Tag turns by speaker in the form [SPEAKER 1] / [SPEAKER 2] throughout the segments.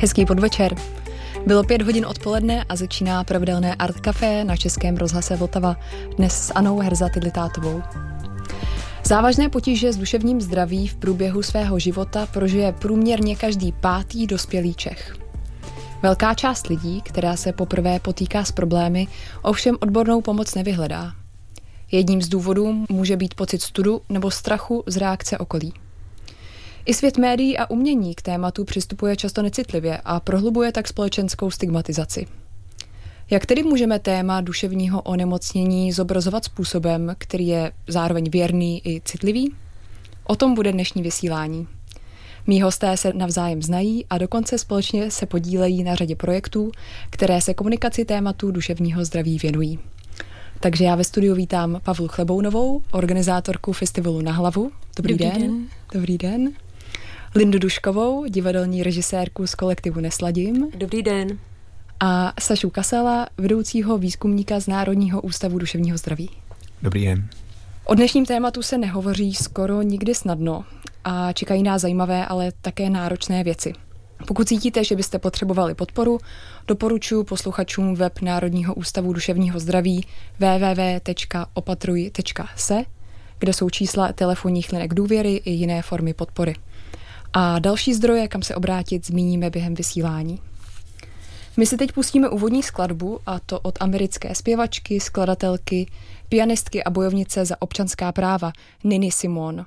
[SPEAKER 1] Hezký podvečer. Bylo pět hodin odpoledne a začíná pravidelné Art Café na Českém rozhlase Vltava, dnes s Anou Herzaty Litátovou. Závažné potíže s duševním zdraví v průběhu svého života prožije průměrně každý pátý dospělý Čech. Velká část lidí, která se poprvé potýká s problémy, ovšem odbornou pomoc nevyhledá. Jedním z důvodů může být pocit studu nebo strachu z reakce okolí. I svět médií a umění k tématu přistupuje často necitlivě a prohlubuje tak společenskou stigmatizaci. Jak tedy můžeme téma duševního onemocnění zobrazovat způsobem, který je zároveň věrný i citlivý? O tom bude dnešní vysílání. Mí hosté se navzájem znají a dokonce společně se podílejí na řadě projektů, které se komunikaci tématu duševního zdraví věnují. Takže já ve studiu vítám Pavlu Chlebounovou, organizátorku festivalu Na hlavu. Dobrý, Dobrý den. den. Dobrý den. Lindu Duškovou, divadelní režisérku z kolektivu Nesladím.
[SPEAKER 2] Dobrý den.
[SPEAKER 1] A Sašu Kasela, vedoucího výzkumníka z Národního ústavu duševního zdraví.
[SPEAKER 3] Dobrý den.
[SPEAKER 1] O dnešním tématu se nehovoří skoro nikdy snadno a čekají nás zajímavé, ale také náročné věci. Pokud cítíte, že byste potřebovali podporu, doporučuji posluchačům web Národního ústavu duševního zdraví www.opatruj.se, kde jsou čísla telefonních linek důvěry i jiné formy podpory. A další zdroje, kam se obrátit, zmíníme během vysílání. My si teď pustíme úvodní skladbu, a to od americké zpěvačky, skladatelky, pianistky a bojovnice za občanská práva Nini Simone.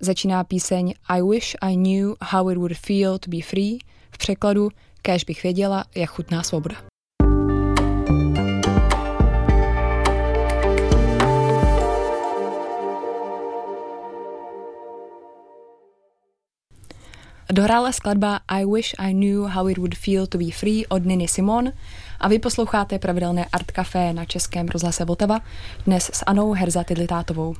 [SPEAKER 1] Začíná píseň I wish I knew how it would feel to be free, v překladu Kéž bych věděla, jak chutná svoboda. Dohrála skladba I Wish I Knew How It Would Feel to Be Free od Niny Simon a vy posloucháte pravidelné Art Café na Českém rozhlase Vltava dnes s Anou Herza Tidlitátovou.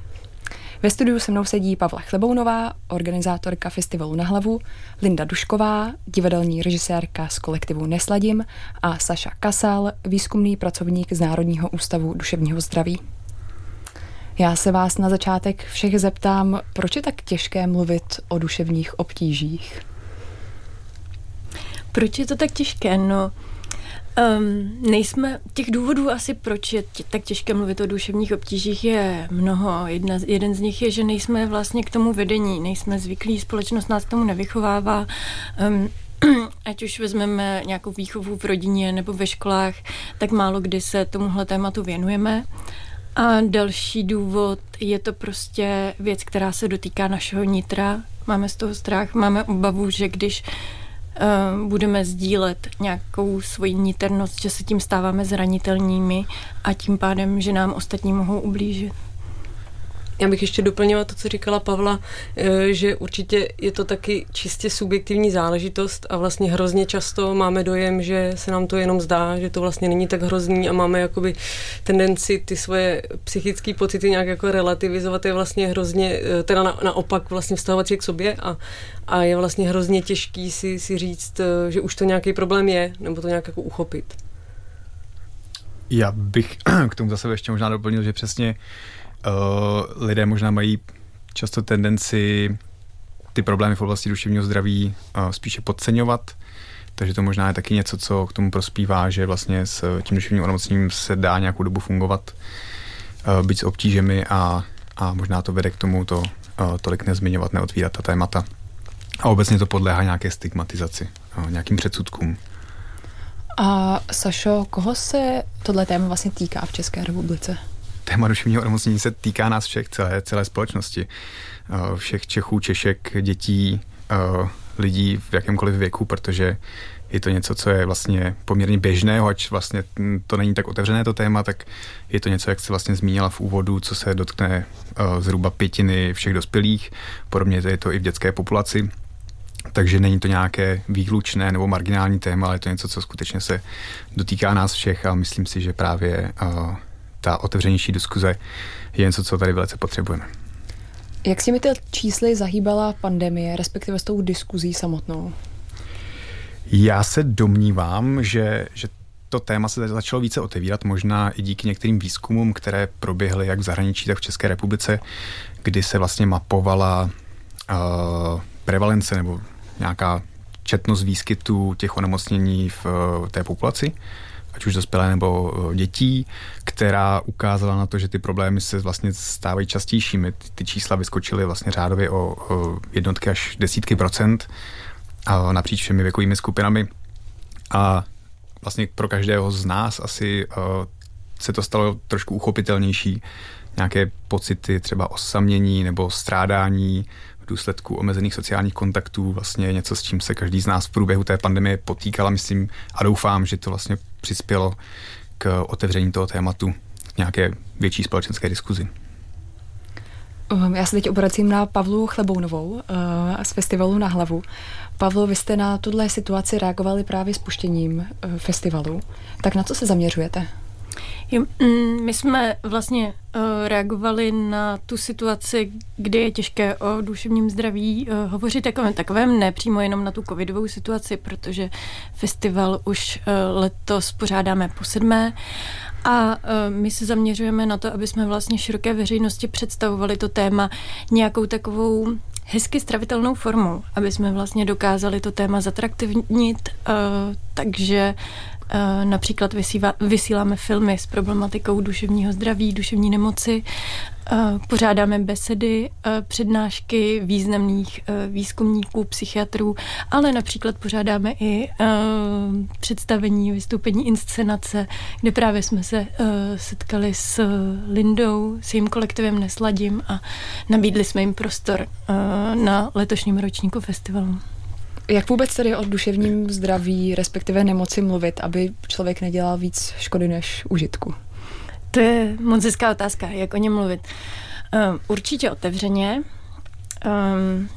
[SPEAKER 1] Ve studiu se mnou sedí Pavla Chlebounová, organizátorka festivalu Na hlavu, Linda Dušková, divadelní režisérka z kolektivu Nesladím a Saša Kasal, výzkumný pracovník z Národního ústavu duševního zdraví. Já se vás na začátek všech zeptám, proč je tak těžké mluvit o duševních obtížích?
[SPEAKER 2] Proč je to tak těžké? No, Um, nejsme, těch důvodů asi, proč je tě, tak těžké mluvit o duševních obtížích je mnoho. Jedna, jeden z nich je, že nejsme vlastně k tomu vedení, nejsme zvyklí, společnost nás k tomu nevychovává. Um, ať už vezmeme nějakou výchovu v rodině nebo ve školách, tak málo kdy se tomuhle tématu věnujeme. A další důvod je to prostě věc, která se dotýká našeho nitra. Máme z toho strach, máme obavu, že když uh, budeme sdílet nějakou svoji niternost, že se tím stáváme zranitelnými a tím pádem, že nám ostatní mohou ublížit.
[SPEAKER 4] Já bych ještě doplnila to, co říkala Pavla, eh, že určitě je to taky čistě subjektivní záležitost a vlastně hrozně často máme dojem, že se nám to jenom zdá, že to vlastně není tak hrozný a máme jakoby tendenci ty svoje psychické pocity nějak jako relativizovat je vlastně hrozně, eh, teda na, naopak vlastně vztahovat si k sobě a, a je vlastně hrozně těžký si, si říct, eh, že už to nějaký problém je, nebo to nějak jako uchopit.
[SPEAKER 3] Já bych k tomu zase ještě možná doplnil, že přesně uh, lidé možná mají často tendenci ty problémy v oblasti duševního zdraví uh, spíše podceňovat, takže to možná je taky něco, co k tomu prospívá, že vlastně s tím duševním onemocněním se dá nějakou dobu fungovat, uh, být s obtížemi a, a možná to vede k tomu to uh, tolik nezmiňovat, neotvírat ta témata. A obecně to podléhá nějaké stigmatizaci, uh, nějakým předsudkům.
[SPEAKER 1] A Sašo, koho se tohle téma vlastně týká v České republice?
[SPEAKER 3] Téma duševního onemocnění se týká nás všech, celé, celé společnosti. Eh, všech Čechů, Češek, dětí, eh, lidí v jakémkoliv věku, protože je to něco, co je vlastně poměrně běžného, ať vlastně to není tak otevřené to téma, tak je to něco, jak jste vlastně zmínila v úvodu, co se dotkne uh, zhruba pětiny všech dospělých. Podobně je to i v dětské populaci. Takže není to nějaké výlučné nebo marginální téma, ale je to něco, co skutečně se dotýká nás všech a myslím si, že právě ta otevřenější diskuze je něco, co tady velice potřebujeme.
[SPEAKER 1] Jak si mi ty čísly zahýbala pandemie, respektive s tou diskuzí samotnou?
[SPEAKER 3] Já se domnívám, že, že to téma se začalo více otevírat, možná i díky některým výzkumům, které proběhly jak v zahraničí, tak v České republice, kdy se vlastně mapovala uh, prevalence nebo nějaká četnost výskytu těch onemocnění v té populaci ať už dospělé nebo dětí, která ukázala na to, že ty problémy se vlastně stávají častějšími. Ty, ty čísla vyskočily vlastně řádově o, o jednotky až desítky procent a napříč všemi věkovými skupinami. A vlastně pro každého z nás asi uh, se to stalo trošku uchopitelnější. Nějaké pocity třeba osamění nebo strádání v důsledku omezených sociálních kontaktů, vlastně něco, s čím se každý z nás v průběhu té pandemie potýkal myslím a doufám, že to vlastně přispělo k otevření toho tématu k nějaké větší společenské diskuzi.
[SPEAKER 1] Um, já se teď obracím na Pavlu Chlebounovou uh, z festivalu Na hlavu. Pavlo, vy jste na tuhle situaci reagovali právě spuštěním uh, festivalu. Tak na co se zaměřujete?
[SPEAKER 2] Mm, my jsme vlastně uh, reagovali na tu situaci, kdy je těžké o duševním zdraví uh, hovořit takovém, takovém ne přímo jenom na tu covidovou situaci, protože festival už uh, letos pořádáme po sedmé. A my se zaměřujeme na to, aby jsme vlastně široké veřejnosti představovali to téma nějakou takovou hezky stravitelnou formou, aby jsme vlastně dokázali to téma zatraktivnit, takže Eh, například vysíva, vysíláme filmy s problematikou duševního zdraví, duševní nemoci, eh, pořádáme besedy, eh, přednášky významných výzkumníků, psychiatrů, ale například pořádáme i představení, vystoupení inscenace, kde právě jsme se setkali s Lindou, s jejím kolektivem Nesladím a nabídli jsme jim prostor na letošním ročníku festivalu.
[SPEAKER 1] Jak vůbec tedy o duševním zdraví, respektive nemoci mluvit, aby člověk nedělal víc škody než užitku?
[SPEAKER 2] To je moc hezká otázka, jak o něm mluvit. Um, určitě otevřeně. Um,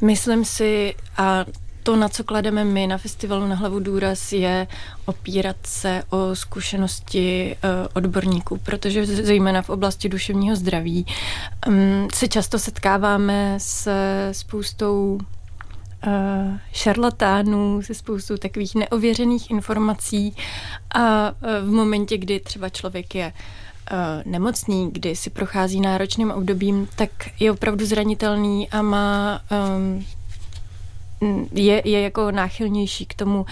[SPEAKER 2] myslím si, a to, na co klademe my na festivalu na hlavu důraz, je opírat se o zkušenosti uh, odborníků, protože zejména v oblasti duševního zdraví um, se často setkáváme se spoustou šarlatánů, se spoustou takových neověřených informací a uh, v momentě, kdy třeba člověk je uh, nemocný, kdy si prochází náročným obdobím, tak je opravdu zranitelný a má um, je, je jako náchylnější k tomu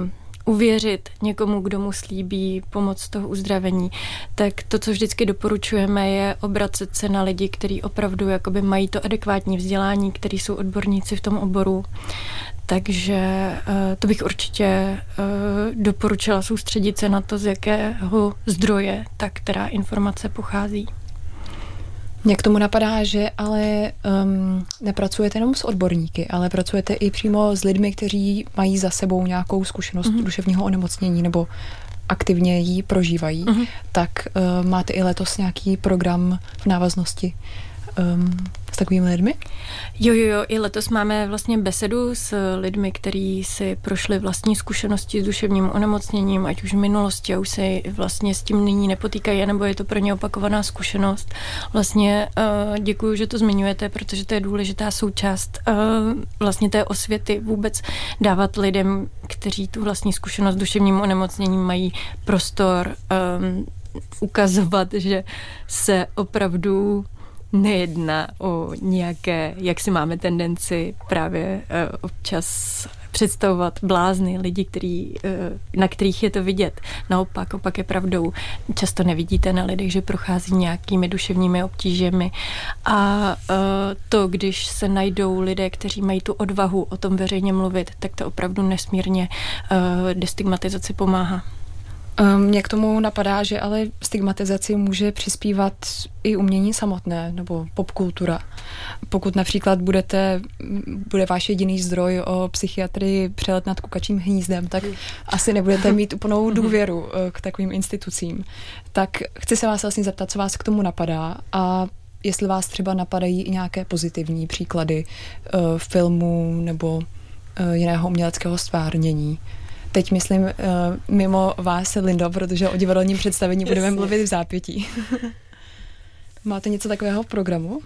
[SPEAKER 2] um, uvěřit někomu, kdo mu slíbí pomoc toho uzdravení, tak to, co vždycky doporučujeme, je obracet se na lidi, kteří opravdu jakoby mají to adekvátní vzdělání, kteří jsou odborníci v tom oboru. Takže eh, to bych určitě eh, doporučila soustředit se na to, z jakého zdroje ta která informace pochází.
[SPEAKER 1] Mě k tomu napadá, že ale um, nepracujete jenom s odborníky, ale pracujete i přímo s lidmi, kteří mají za sebou nějakou zkušenost mm-hmm. duševního onemocnění nebo aktivně ji prožívají. Mm-hmm. Tak uh, máte i letos nějaký program v návaznosti um, s takovými lidmi?
[SPEAKER 2] Jo, jo, jo, i letos máme vlastně besedu s lidmi, kteří si prošli vlastní zkušenosti s duševním onemocněním, ať už v minulosti a už se vlastně s tím nyní nepotýkají, nebo je to pro ně opakovaná zkušenost. Vlastně uh, děkuji, že to zmiňujete, protože to je důležitá součást uh, vlastně té osvěty vůbec dávat lidem, kteří tu vlastní zkušenost s duševním onemocněním mají prostor um, ukazovat, že se opravdu nejedná o nějaké, jak si máme tendenci právě uh, občas představovat blázny, lidi, který, uh, na kterých je to vidět. Naopak, opak je pravdou. Často nevidíte na lidech, že prochází nějakými duševními obtížemi a uh, to, když se najdou lidé, kteří mají tu odvahu o tom veřejně mluvit, tak to opravdu nesmírně destigmatizaci pomáhá.
[SPEAKER 1] Ehm, mně k tomu napadá, že ale stigmatizaci může přispívat i umění samotné nebo popkultura. Pokud například budete, bude váš jediný zdroj o psychiatrii přelet nad kukačím hnízdem, tak asi nebudete mít úplnou důvěru eh, k takovým institucím. Tak chci se vás vlastně zeptat, co vás k tomu napadá a jestli vás třeba napadají i nějaké pozitivní příklady uh, filmu nebo uh, jiného uměleckého stvárnění. Teď myslím uh, mimo vás, Lindo, protože o divadelním představení Jasně. budeme mluvit v zápětí. Máte něco takového v programu?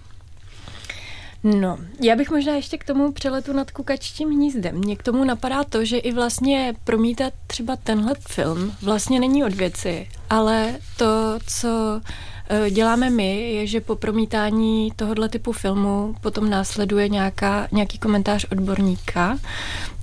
[SPEAKER 2] No, já bych možná ještě k tomu přeletu nad kukačtím hnízdem. Mně k tomu napadá to, že i vlastně promítat třeba tenhle film vlastně není od věci, ale to, co eh, děláme my, je, že po promítání tohohle typu filmu potom následuje nějaká, nějaký komentář odborníka,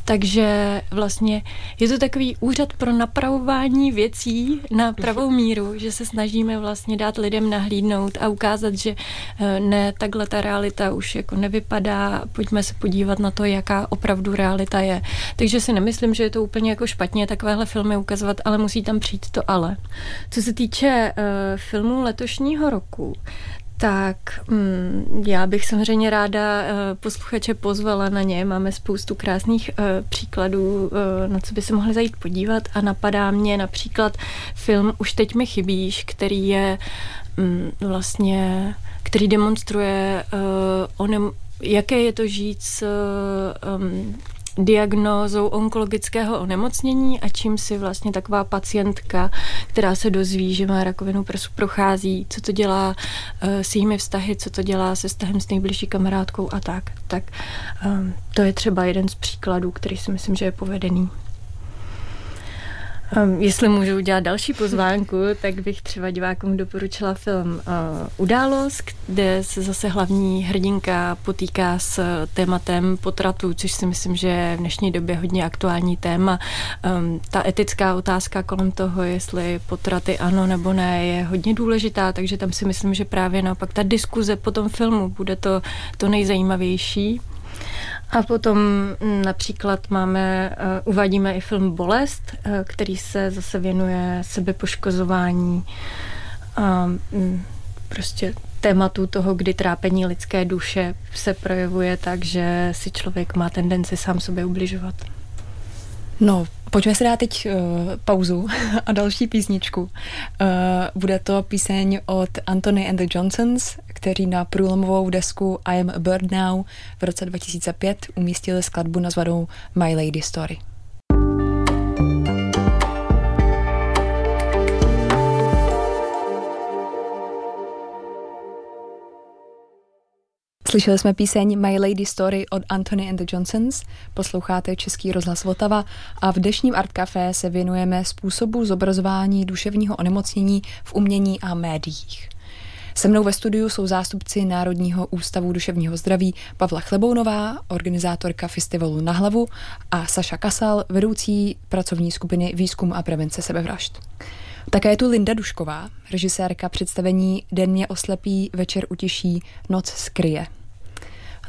[SPEAKER 2] Takže vlastně je to takový úřad pro napravování věcí na pravou míru, že se snažíme vlastně dát lidem nahlídnout a ukázat, že eh, ne, takhle ta realita už jako nevypadá, pojďme se podívat na to, jaká opravdu realita je. Takže si nemyslím, že je to úplně jako špatně takovéhle filmy ukazovat, ale musí tam přijít to ale. Co se týče uh, filmů letošního roku, tak mm, já bych samozřejmě ráda uh, posluchače pozvala na ně. Máme spoustu krásných uh, příkladů, uh, na co by se mohli zajít podívat a napadá mě například film Už teď mi chybíš, který je um, vlastně, který demonstruje jaké je to žít s um, diagnózou onkologického onemocnění a čím si vlastně taková pacientka, která se dozví, že má rakovinu prsu, prochází, co to dělá uh, s jejími vztahy, co to dělá se vztahem s nejbližší kamarádkou a tak. Tak um, to je třeba jeden z příkladů, který si myslím, že je povedený. Um, jestli můžu udělat další pozvánku, tak bych třeba divákům doporučila film uh, Událost, kde se zase hlavní hrdinka potýká s tématem potratu, což si myslím, že je v dnešní době hodně aktuální téma. Um, ta etická otázka kolem toho, jestli potraty ano nebo ne, je hodně důležitá, takže tam si myslím, že právě naopak ta diskuze po tom filmu bude to, to nejzajímavější. A potom například máme, uh, uvádíme i film Bolest, uh, který se zase věnuje sebepoškozování a um, prostě tématu toho, kdy trápení lidské duše se projevuje tak, že si člověk má tendenci sám sobě ubližovat.
[SPEAKER 1] No, pojďme si dát teď uh, pauzu a další písničku. Uh, bude to píseň od Anthony and the Johnsons, kteří na průlomovou desku I am a Bird Now v roce 2005 umístili skladbu nazvanou My Lady Story. Slyšeli jsme píseň My Lady Story od Anthony and the Johnsons, posloucháte Český rozhlas Vltava a v dnešním Art Café se věnujeme způsobu zobrazování duševního onemocnění v umění a médiích. Se mnou ve studiu jsou zástupci Národního ústavu duševního zdraví Pavla Chlebounová, organizátorka festivalu Na hlavu a Saša Kasal, vedoucí pracovní skupiny Výzkum a prevence sebevražd. Také je tu Linda Dušková, režisérka představení Den mě oslepí, večer utěší, noc skryje.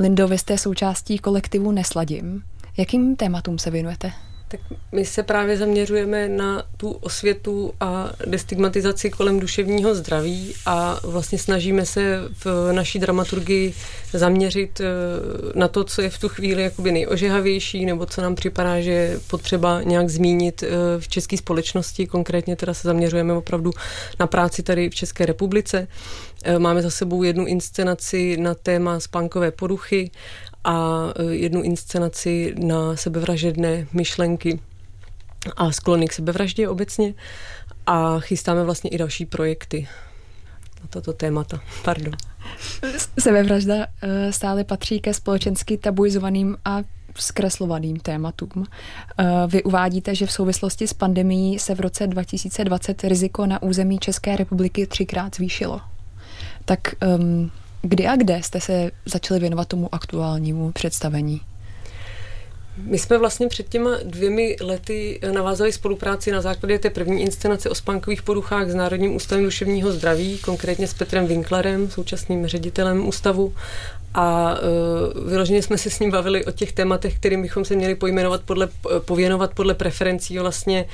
[SPEAKER 1] Lindo, vy jste součástí kolektivu Nesladím. Jakým tématům se věnujete?
[SPEAKER 4] Tak my se právě zaměřujeme na tu osvětu a destigmatizaci kolem duševního zdraví a vlastně snažíme se v naší dramaturgii zaměřit eh, na to, co je v tu chvíli jakoby nejožehavější nebo co nám připadá, že je potřeba nějak zmínit eh, v české společnosti. Konkrétně teda se zaměřujeme opravdu na práci tady v České republice. Eh, máme za sebou jednu inscenaci na téma spánkové poruchy a e, jednu inscenaci na sebevražedné myšlenky a sklony k sebevraždě obecně a chystáme vlastně i další projekty na toto témata. Pardon.
[SPEAKER 1] Sebevražda e, stále patří ke společensky tabuizovaným a zkreslovaným tématům. E, vy uvádíte, že v souvislosti s pandemií se v roce 2020 riziko na území České republiky třikrát zvýšilo. Tak um, Kdy a kde jste se začali věnovat tomu aktuálnímu představení?
[SPEAKER 4] My jsme vlastně před těma dvěmi lety navázali spolupráci na základě té první inscenace o spánkových poruchách s Národním ústavem duševního zdraví, konkrétně s Petrem Winklerem, současným ředitelem ústavu. A uh, vyloženě jsme se s ním bavili o těch tématech, kterým bychom se měli pojmenovat podle, pověnovat podle preferencí vlastně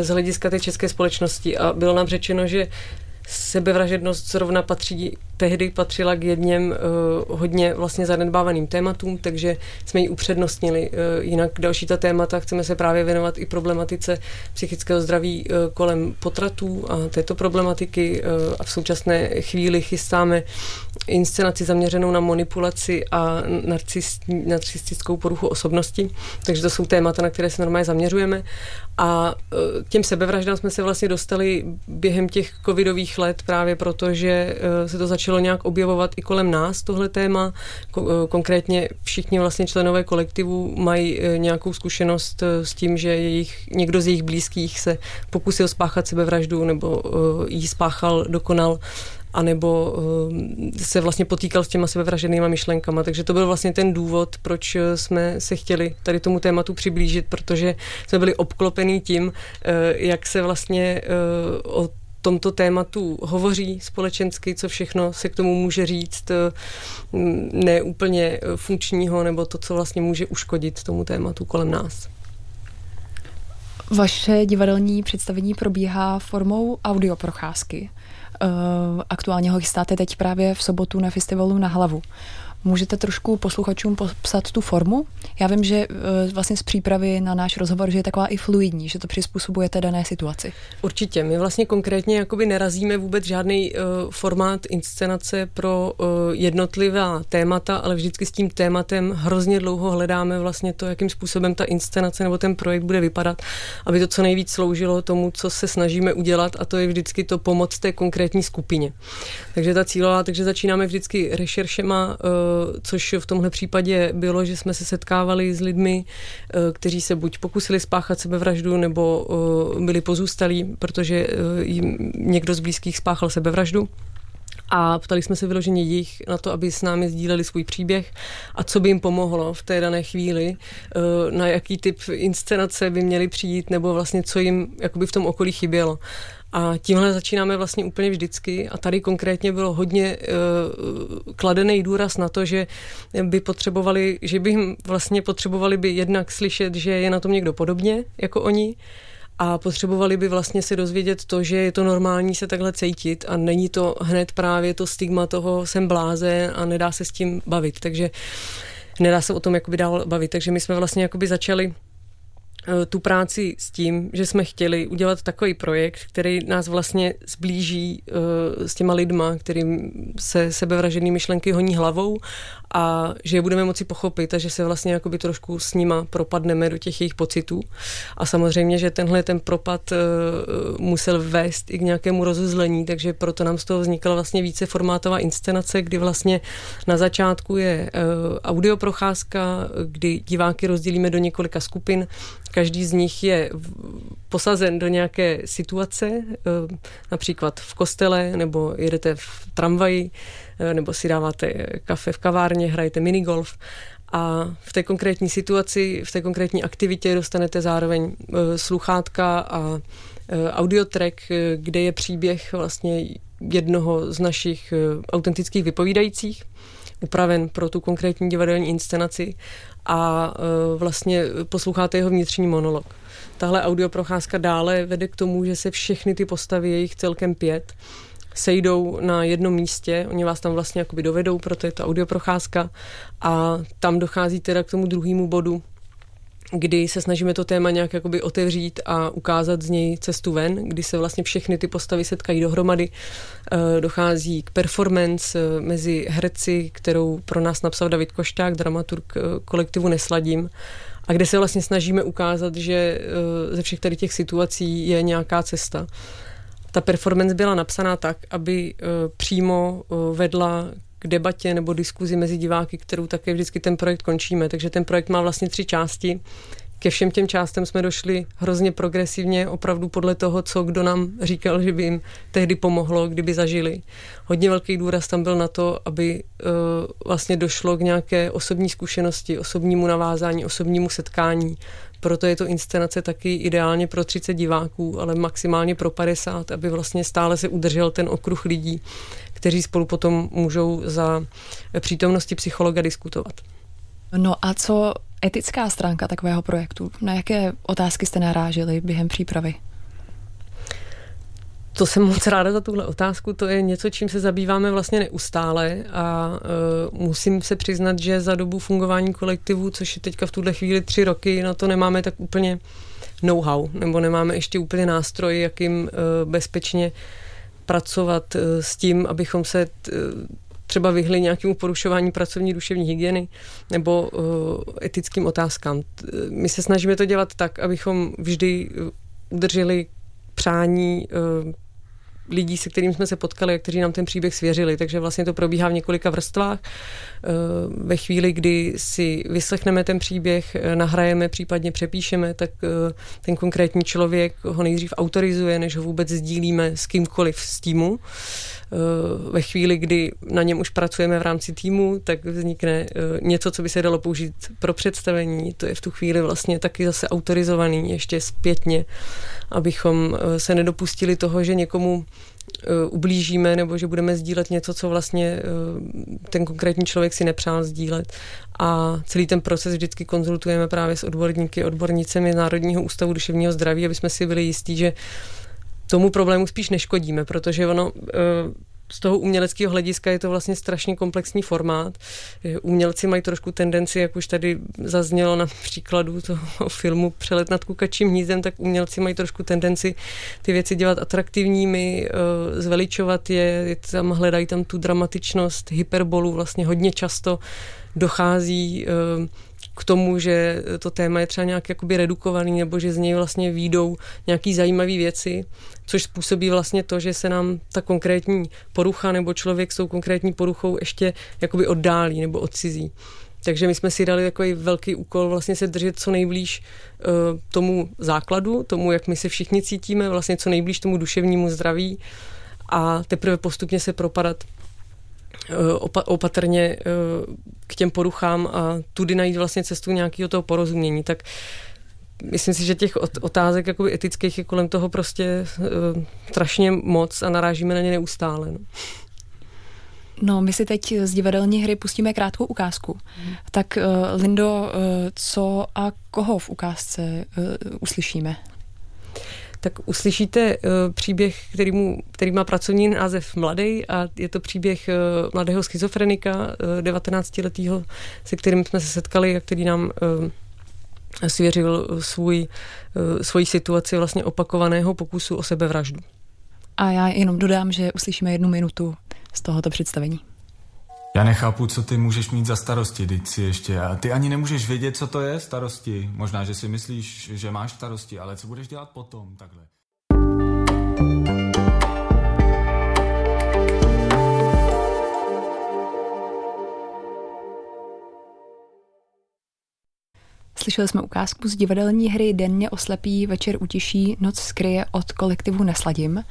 [SPEAKER 4] z hlediska té české společnosti. A bylo nám řečeno, že sebevražednost zrovna patří, tehdy patřila k jedněm uh, hodně vlastně zanedbávaným tématům, takže jsme ji upřednostnili. Uh, jinak další ta témata chceme se právě věnovat i problematice psychického zdraví uh, kolem potratů a této problematiky. Uh, a v současné chvíli chystáme inscenaci zaměřenou na manipulaci a narcist, narcistickou poruchu osobnosti, takže to jsou témata, na které se normálně zaměřujeme. A k těm sebevraždám jsme se vlastně dostali během těch covidových let právě proto, že eh, se to začalo nějak objevovat i kolem nás, tohle téma. Eh, konkrétně všichni vlastně členové kolektivu mají eh, nějakou zkušenost s tím, že jejich, někdo z jejich blízkých se pokusil spáchat sebevraždu nebo ji spáchal, dokonal anebo se vlastně potýkal s těma sebevraženýma myšlenkama. Takže to byl vlastně ten důvod, proč jsme se chtěli tady tomu tématu přiblížit, protože jsme byli obklopení tím, jak se vlastně o tomto tématu hovoří společensky, co všechno se k tomu může říct, eh, neúplně eh, funkčního, nebo to, co vlastně může uškodit tomu tématu kolem nás.
[SPEAKER 1] Vaše divadelní představení probíhá formou audioprocházky. Eh, aktuálně ho chystáte teď právě v sobotu na festivalu na hlavu. Můžete trošku posluchačům popsat tu formu? Já vím, že e, vlastně z přípravy na náš rozhovor, že je taková i fluidní, že to přizpůsobujete dané situaci.
[SPEAKER 4] Určitě. My vlastně konkrétně jakoby nerazíme vůbec žádný uh, formát inscenace pro uh, jednotlivá témata, ale vždycky s tím tématem hrozně dlouho hledáme vlastně to, jakým způsobem ta inscenace nebo ten projekt bude vypadat, aby to co nejvíc sloužilo tomu, co se snažíme udělat a to je vždycky to pomoc té konkrétní skupině. Takže ta cílová, takže začínáme vždycky rešeršema uh, což v tomhle případě bylo, že jsme se setkávali s lidmi, eh, kteří se buď pokusili spáchat sebevraždu, nebo eh, byli pozůstalí, protože eh, jim někdo z blízkých spáchal sebevraždu a ptali jsme se vyloženě jich na to, aby s námi sdíleli svůj příběh a co by jim pomohlo v té dané chvíli, na jaký typ inscenace by měli přijít nebo vlastně co jim jakoby v tom okolí chybělo. A tímhle začínáme vlastně úplně vždycky. A tady konkrétně bylo hodně uh, kladený důraz na to, že by potřebovali, že by jim vlastně potřebovali by jednak slyšet, že je na tom někdo podobně jako oni, a potřebovali by vlastně se dozvědět to, že je to normální se takhle cítit a není to hned právě to stigma toho jsem bláze a nedá se s tím bavit, takže nedá se o tom jakoby dál bavit, takže my jsme vlastně jakoby začali tu práci s tím, že jsme chtěli udělat takový projekt, který nás vlastně zblíží uh, s těma lidma, kterým se sebevražený myšlenky honí hlavou a že je budeme moci pochopit a že se vlastně jakoby trošku s nima propadneme do těch jejich pocitů. A samozřejmě, že tenhle ten propad uh, musel vést i k nějakému rozuzlení, takže proto nám z toho vznikla vlastně více formátová inscenace, kdy vlastně na začátku je audioprocházka, kdy diváky rozdělíme do několika skupin, Každý z nich je posazen do nějaké situace, eh, například v kostele, nebo jedete v tramvaji, eh, nebo si dáváte kafe v kavárně, hrajete minigolf a v té konkrétní situaci, v té konkrétní aktivitě dostanete zároveň eh, sluchátka a audiotrack, kde je příběh vlastně jednoho z našich autentických vypovídajících, upraven pro tu konkrétní divadelní inscenaci a e, vlastně posloucháte jeho vnitřní monolog. Tahle audioprocházka dále vede k tomu, že se všechny ty postavy, jejich celkem pět, sejdou na jednom místě, oni vás tam vlastně jakoby dovedou, proto je to audioprocházka a tam dochází teda k tomu druhému bodu, kdy se snažíme to téma nějak jakoby otevřít a ukázat z něj cestu ven, kdy se vlastně všechny ty postavy setkají dohromady. E, dochází k performance e, mezi herci, kterou pro nás napsal David Košťák, dramaturg e, kolektivu Nesladím, a kde se vlastně snažíme ukázat, že ze všech tady těch situací je nějaká cesta. Ta performance byla napsaná tak, aby přímo vedla k debatě nebo diskuzi mezi diváky, kterou také vždycky ten projekt končíme. Takže ten projekt má vlastně tři části. Ke všem těm částem jsme došli hrozně progresivně, opravdu podle toho, co kdo nám říkal, že by jim tehdy pomohlo, kdyby zažili. Hodně velký důraz tam byl na to, aby uh, vlastně došlo k nějaké osobní zkušenosti, osobnímu navázání, osobnímu setkání. Proto je to inscenace taky ideálně pro 30 diváků, ale maximálně pro 50, aby vlastně stále se udržel ten okruh lidí, kteří spolu potom můžou za přítomnosti psychologa diskutovat.
[SPEAKER 1] No a co etická stránka takového projektu? Na jaké otázky jste naráželi během přípravy?
[SPEAKER 4] To jsem moc ráda za tuhle otázku. To je něco, čím se zabýváme vlastně neustále a uh, musím se přiznat, že za dobu fungování kolektivu, což je teďka v tuhle chvíli tři roky, na to nemáme tak úplně know-how, nebo nemáme ještě úplně nástroj, jakým uh, bezpečně pracovat uh, s tím, abychom se uh, třeba vyhli nějakému porušování pracovní duševní hygieny nebo uh, etickým otázkám. My se snažíme to dělat tak, abychom vždy udrželi přání lidí, se kterým jsme se potkali a kteří nám ten příběh svěřili. Takže vlastně to probíhá v několika vrstvách. Eh, ve chvíli, kdy si vyslechneme ten příběh, eh, nahrajeme, případně přepíšeme, tak eh, ten konkrétní člověk ho nejdřív autorizuje, než ho vůbec sdílíme s kýmkoliv z týmu. Ve chvíli, kdy na něm už pracujeme v rámci týmu, tak vznikne něco, co by se dalo použít pro představení. To je v tu chvíli vlastně taky zase autorizovaný ještě zpětně, abychom se nedopustili toho, že někomu ublížíme nebo že budeme sdílet něco, co vlastně ten konkrétní člověk si nepřál sdílet. A celý ten proces vždycky konzultujeme právě s odborníky, odbornicemi Národního ústavu duševního zdraví, aby jsme si byli jistí, že tomu problému spíš neškodíme, protože ono uh, z toho uměleckého hlediska je to vlastně strašně komplexní formát. Umělci mají trošku tendenci, jak už tady zaznělo na příkladu toho filmu Přelet nad kukačím hnízdem, tak umělci mají trošku tendenci ty věci dělat atraktivními, eh, zveličovat je, tam hledají tam tu dramatičnost, hyperbolu, vlastně hodně často dochází eh, k tomu, že to téma je třeba nějak jakoby redukovaný nebo že z něj vlastně výjdou nějaký zajímavé věci, což způsobí vlastně to, že se nám ta konkrétní porucha nebo člověk s tou konkrétní poruchou ještě jakoby oddálí nebo odcizí. Takže my jsme si dali takový velký úkol vlastně se držet co nejblíž uh, tomu základu, tomu, jak my se všichni cítíme, vlastně co nejblíž tomu duševnímu zdraví a teprve postupně se propadat uh, opatrně uh, k těm poruchám a tudy najít vlastně cestu nějakého toho porozumění. Tak myslím si, že těch otázek jakoby etických je kolem toho prostě uh, strašně moc a narážíme na ně neustále. No.
[SPEAKER 1] No, my si teď z divadelní hry pustíme krátkou ukázku. Hmm. Tak uh, Lindo, uh, co a koho v ukázce uh, uslyšíme?
[SPEAKER 4] Tak uslyšíte uh, příběh, který, mu, který má pracovní název Mladý a je to příběh uh, mladého schizofrenika, uh, 19-letého, se kterým jsme se setkali a který nám svěřil svůj, svoji situaci vlastně opakovaného pokusu o sebevraždu.
[SPEAKER 1] A já jenom dodám, že uslyšíme jednu minutu z tohoto představení.
[SPEAKER 5] Já nechápu, co ty můžeš mít za starosti, teď si ještě. A ty ani nemůžeš vědět, co to je starosti. Možná, že si myslíš, že máš starosti, ale co budeš dělat potom takhle?
[SPEAKER 1] Slyšeli jsme ukázku z divadelní hry Denně oslepí, večer utiší, noc skryje od kolektivu Nesladím.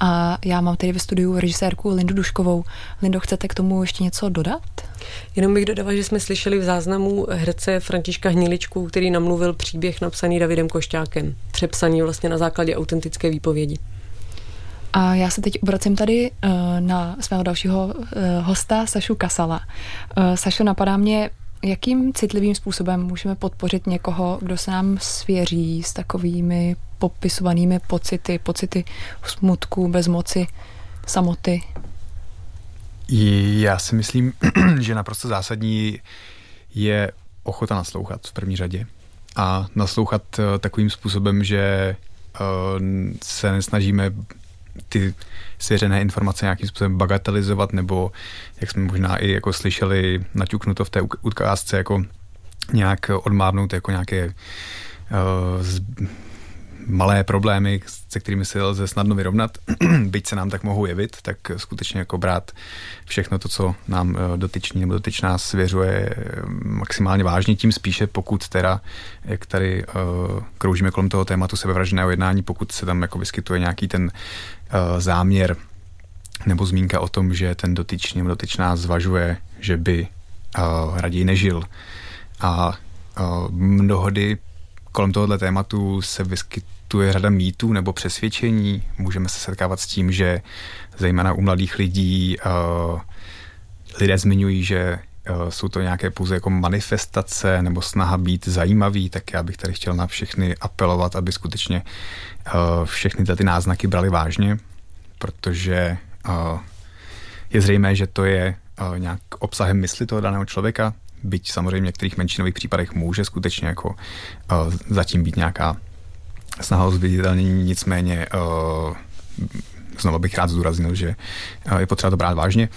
[SPEAKER 1] A já mám tady ve studiu režisérku Lindu Duškovou. Lindo, chcete k tomu ještě něco dodat?
[SPEAKER 4] Jenom bych dodala, že jsme slyšeli v záznamu herce Františka Hniličku, který namluvil příběh napsaný Davidem Košťákem. Přepsaný vlastně na základě autentické výpovědi.
[SPEAKER 1] A já se teď obracím tady uh, na svého dalšího uh, hosta, Sašu Kasala. Uh, Sašo, napadá mě, Jakým citlivým způsobem můžeme podpořit někoho, kdo se nám svěří s takovými popisovanými pocity, pocity smutku, bezmoci, samoty?
[SPEAKER 3] Já si myslím, že naprosto zásadní je ochota naslouchat v první řadě. A naslouchat eh, takovým způsobem, že eh, se nesnažíme ty svěřené informace nějakým způsobem bagatelizovat, nebo jak jsme možná i jako slyšeli naťuknuto v té ukázce, jako nějak odmávnout jako nějaké uh, z, malé problémy, se kterými se lze snadno vyrovnat, byť se nám tak mohou jevit, tak skutečně jako brát všechno to, co nám eh, dotyčný nebo dotyčná svěřuje eh, maximálně vážně, tím spíše pokud teda, jak tady uh, kroužíme kolem toho tématu sebevražného jednání, pokud se tam jako vyskytuje nějaký ten záměr nebo zmínka o tom, že ten dotyčný nebo dotyčná zvažuje, že by raději nežil. A mnohdy kolem tohoto tématu se vyskytuje řada mýtů nebo přesvědčení. Můžeme se setkávat s tím, že zejména u mladých lidí uh, lidé zmiňují, že uh, jsou to nějaké pouze jako manifestace nebo snaha být zajímavý, tak já bych tady chtěl na všechny apelovat, aby skutečně uh, všechny ty náznaky brali vážně, protože je zřejmé, že to je nějak obsahem mysli toho daného člověka, byť samozřejmě v některých menšinových případech může skutečně jako uh, zatím být nějaká snaha o zviditelnění, nicméně uh, znova bych rád zdůraznil, že uh, je potřeba to brát vážně.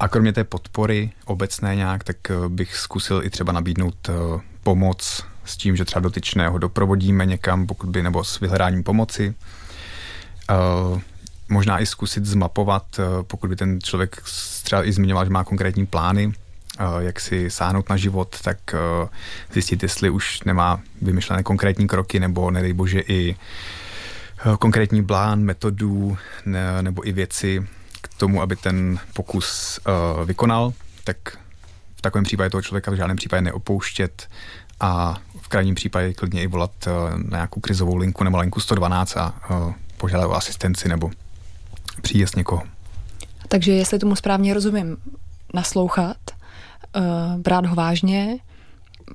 [SPEAKER 3] A kromě té podpory obecné nějak, tak bych zkusil i třeba nabídnout pomoc s tím, že třeba dotyčného doprovodíme někam, pokud by, nebo s vyhledáním pomoci. Možná i zkusit zmapovat, eh, pokud by ten člověk třeba i zmiňoval, že má konkrétní plány, eh, jak si sáhnout na život, tak zjistit, jestli už nemá vymyšlené konkrétní kroky, nebo nedej bože i konkrétní plán, metodu nebo i věci k tomu, aby ten pokus vykonal, tak v takovém případě toho člověka v žádném případě neopouštět a v krajním případě klidně i volat na nějakou krizovou linku nebo linku 112 a požádat o asistenci nebo příjezd někoho.
[SPEAKER 1] Takže jestli tomu správně rozumím, naslouchat, brát ho vážně,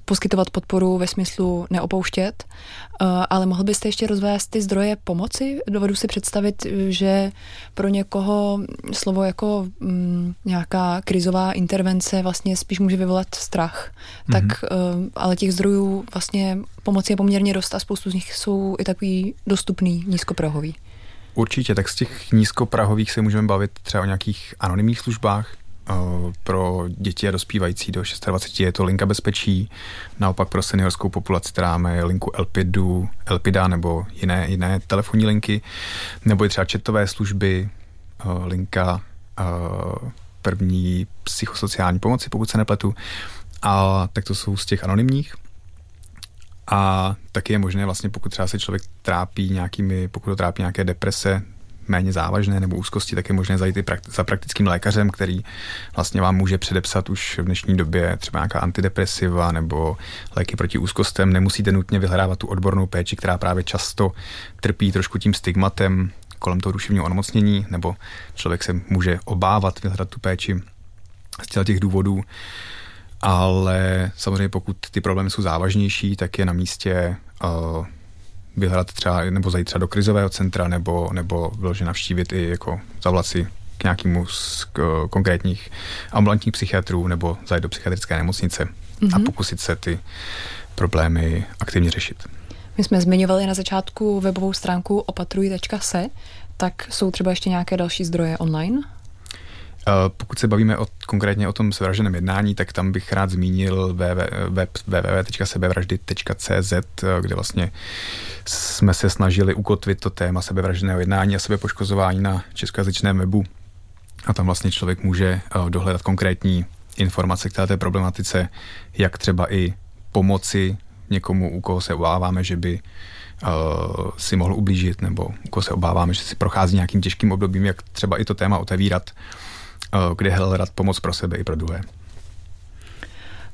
[SPEAKER 1] poskytovat podporu ve smyslu neopouštět, uh, ale mohl byste ještě rozvést ty zdroje pomoci? Dovedu si představit, že pro někoho slovo jako um, nějaká krizová intervence vlastně spíš může vyvolat strach. Mm-hmm. Tak, uh, ale těch zdrojů vlastně pomoci je poměrně dost a spoustu z nich jsou i takový dostupný, nízkoprahový.
[SPEAKER 3] Určitě, tak z těch nízkoprahových se můžeme bavit třeba o nějakých anonymních službách. Pro děti a dospívající do 26 je to linka bezpečí, naopak pro seniorskou populaci máme linku Elpidu, Elpida nebo jiné, jiné telefonní linky, nebo i třeba chatové služby, linka první psychosociální pomoci, pokud se nepletu. A tak to jsou z těch anonymních. A taky je možné vlastně, pokud třeba se člověk trápí nějakými, pokud trápí nějaké deprese, méně závažné nebo úzkosti, tak je možné zajít i za praktickým lékařem, který vlastně vám může předepsat už v dnešní době třeba nějaká antidepresiva nebo léky proti úzkostem. Nemusíte nutně vyhledávat tu odbornou péči, která právě často trpí trošku tím stigmatem kolem toho duševního onemocnění, nebo člověk se může obávat vyhledat tu péči z těch důvodů ale samozřejmě pokud ty problémy jsou závažnější, tak je na místě uh, vyhledat třeba, nebo zajít třeba do krizového centra, nebo, nebo vyloženě navštívit i jako zavolat si k nějakému z k, konkrétních ambulantních psychiatrů nebo zajít do psychiatrické nemocnice mm-hmm. a mhm. pokusit se ty problémy aktivně řešit.
[SPEAKER 1] My jsme zmiňovali na začátku webovou stránku opatruj.se, tak jsou třeba ještě nějaké další zdroje online?
[SPEAKER 3] Pokud se bavíme o, konkrétně o tom svraženém jednání, tak tam bych rád zmínil www.sebevraždy.cz, kde vlastně jsme se snažili ukotvit to téma sebevražděného jednání a sebepoškozování na českojazyčném webu. A tam vlastně člověk může eh, dohledat konkrétní informace k této problematice, jak třeba i pomoci někomu, u koho se obáváme, že by si mohl ublížit, nebo u koho se obáváme, že si prochází nějakým těžkým obdobím, jak třeba i to téma otevírat kde hledat pomoc pro sebe i pro druhé.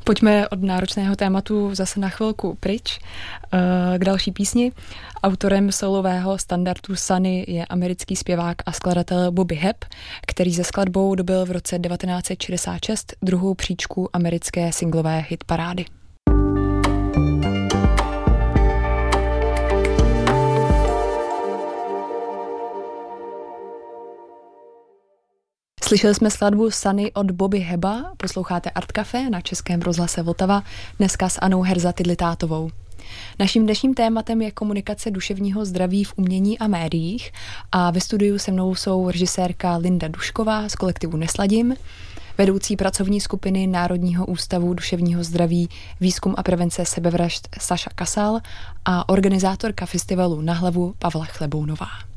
[SPEAKER 1] Pojďme od náročného tématu zase na chvilku pryč k další písni. Autorem solového standardu Sunny je americký zpěvák a skladatel Bobby Hebb, který ze skladbou dobil v roce 1966 druhou příčku americké singlové hitparády. Slyšeli jsme skladbu Sunny od Bobby Heba, posloucháte Art Café na Českém rozhlase Vltava, dneska s Anou Herza Tidlitátovou. Naším dnešním tématem je komunikace duševního zdraví v umění a médiích a ve studiu se mnou jsou režisérka Linda Dušková z kolektivu Nesladím, vedoucí pracovní skupiny Národního ústavu duševního zdraví, výzkum a prevence sebevražd Saša Kasal a organizátorka festivalu Na hlavu Pavla Chlebounová.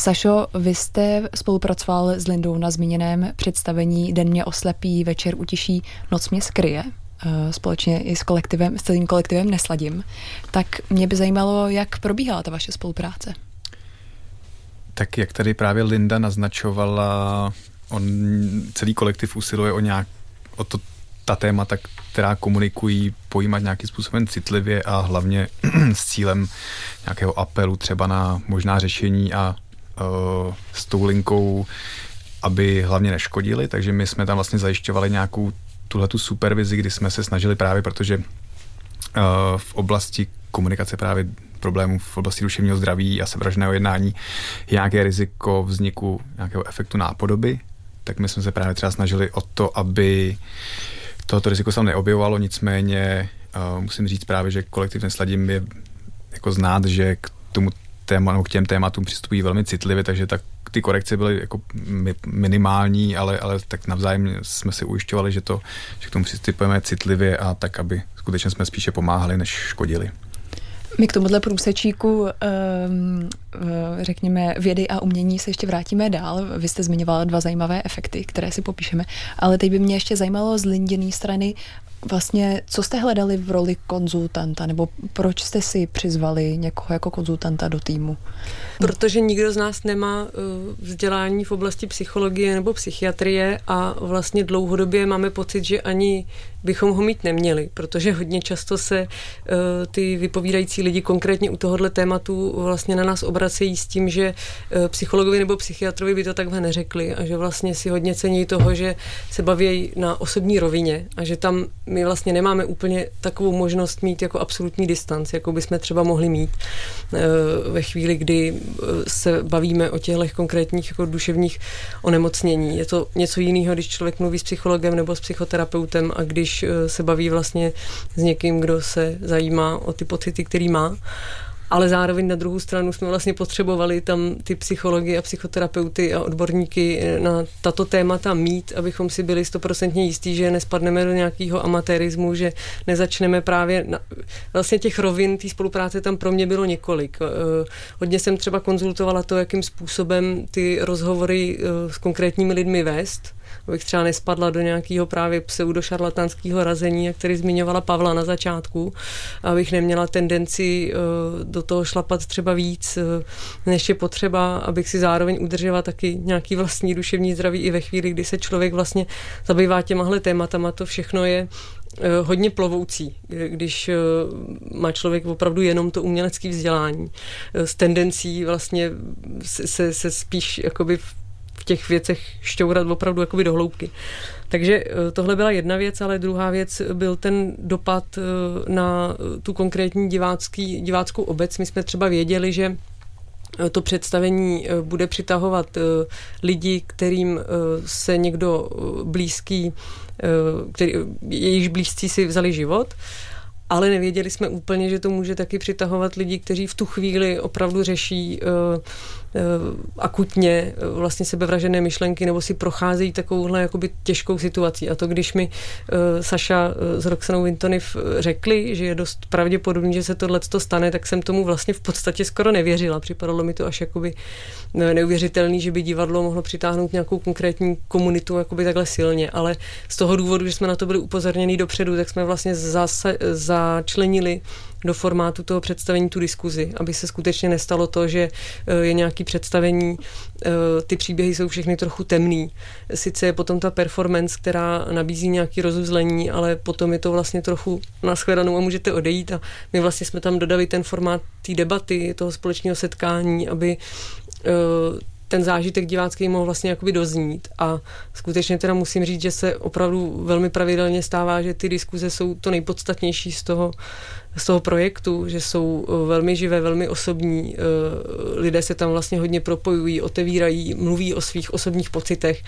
[SPEAKER 1] Sašo, vy jste spolupracoval s Lindou na zmíněném představení Den mě oslepí, večer utiší, noc mě skryje eh, společně i s kolektivem, s celým kolektivem Nesladím. Tak mě by zajímalo, jak probíhala ta vaše spolupráce.
[SPEAKER 3] Tak jak tady právě Linda naznačovala, on celý kolektiv usiluje o nějak, o to, ta témata, která komunikují, pojímat nějakým způsobem citlivě a hlavně s cílem nějakého apelu třeba na možná řešení a s tou linkou, aby hlavně neškodili, takže my jsme tam vlastně zajišťovali nějakou tuhle tu supervizi, kdy jsme se snažili právě, protože uh, v oblasti komunikace právě problémů v oblasti duševního zdraví a sebevražného jednání je nějaké riziko vzniku nějakého efektu nápodoby, tak my jsme se právě třeba snažili o to, aby tohoto riziko se neobjevovalo, nicméně uh, musím říct právě, že kolektiv Nesladím je jako znát, že k tomu téma, no, k těm tématům přistupují velmi citlivě, takže tak ty korekce byly jako minimální, ale, ale tak navzájem jsme si ujišťovali, že, to, že k tomu přistupujeme citlivě a tak, aby skutečně jsme spíše pomáhali, než škodili.
[SPEAKER 1] My k tomuhle průsečíku, ehm, řekněme, vědy a umění se ještě vrátíme dál. Vy jste zmiňovala dva zajímavé efekty, které si popíšeme, ale teď by mě ještě zajímalo z Linděný strany, vlastně, co jste hledali v roli konzultanta, nebo proč jste si přizvali někoho jako konzultanta do týmu?
[SPEAKER 4] Protože nikdo z nás nemá uh, vzdělání v oblasti psychologie nebo psychiatrie a vlastně dlouhodobě máme pocit, že ani bychom ho mít neměli, protože hodně často se uh, ty vypovídající lidi konkrétně u tohohle tématu vlastně na nás obracejí s tím, že uh, psychologovi nebo psychiatrovi by to takhle neřekli a že vlastně si hodně cení toho, že se baví na osobní rovině a že tam my vlastně nemáme úplně takovou možnost mít jako absolutní distanc, jako bychom třeba mohli mít uh, ve chvíli, kdy se bavíme o těchto konkrétních jako duševních onemocnění. Je to něco jiného, když člověk mluví s psychologem nebo s psychoterapeutem a když eh, se baví vlastně s někým, kdo se zajímá o ty pocity, který má ale zároveň na druhou stranu jsme vlastně potřebovali tam ty psychologi a psychoterapeuty a odborníky na tato témata mít, abychom si byli stoprocentně jistí, že nespadneme do nějakého amatérismu, že nezačneme právě na, vlastně těch rovin té spolupráce tam pro mě bylo několik. Eh, hodně jsem třeba konzultovala to, jakým způsobem ty rozhovory eh, s konkrétními lidmi vést, abych třeba nespadla do nějakého právě pseudošarlatánského razení, jak který zmiňovala Pavla na začátku, abych neměla tendenci uh, do toho šlapat třeba víc, uh, než je potřeba, abych si zároveň udržela taky nějaký vlastní duševní zdraví i ve chvíli, kdy se člověk vlastně zabývá těmahle tématama, to všechno je eh, hodně plovoucí, když má člověk opravdu jenom to umělecké vzdělání s tendencí vlastně se, se spíš jakoby těch věcech šťourat opravdu jakoby do hloubky. Takže eh, tohle byla jedna věc, ale druhá věc byl ten dopad eh, na tu konkrétní divácký, diváckou obec. My jsme třeba věděli, že eh, to představení bude přitahovat lidi, kterým se někdo blízký, který, jejichž blízcí si vzali život ale nevěděli jsme úplně, že to může taky přitahovat lidi, kteří v tu chvíli opravdu řeší uh, akutně uh, vlastně sebevražené myšlenky nebo si procházejí takovouhle jakoby těžkou situací. A to, když mi uh, Saša s Roxanou Vintoniv řekli, že je dost pravděpodobný, že se tohle stane, tak jsem tomu vlastně v podstatě skoro nevěřila. Připadalo mi to až jakoby neuvěřitelný, že by divadlo mohlo přitáhnout nějakou konkrétní komunitu jakoby takhle silně, ale z toho důvodu, že jsme na to byli upozorněni dopředu, tak jsme vlastně zase za začlenili do formátu toho představení tu diskuzi, aby se skutečně nestalo to, že eh, je nějaký představení, eh, ty příběhy jsou všechny trochu temný. Sice je potom ta performance, která nabízí nějaký rozuzlení, ale potom je to vlastně trochu naschledanou a můžete odejít a my vlastně jsme tam dodali ten formát té debaty, toho společného setkání, aby eh, ten zážitek divácký mohl vlastně jakoby doznít a skutečně teda musím říct, že se opravdu velmi pravidelně stává, že ty diskuze jsou to nejpodstatnější z toho, z toho projektu, že jsou eh, velmi živé, velmi osobní, eh, lidé se tam vlastně hodně propojují, otevírají, mluví o svých osobních pocitech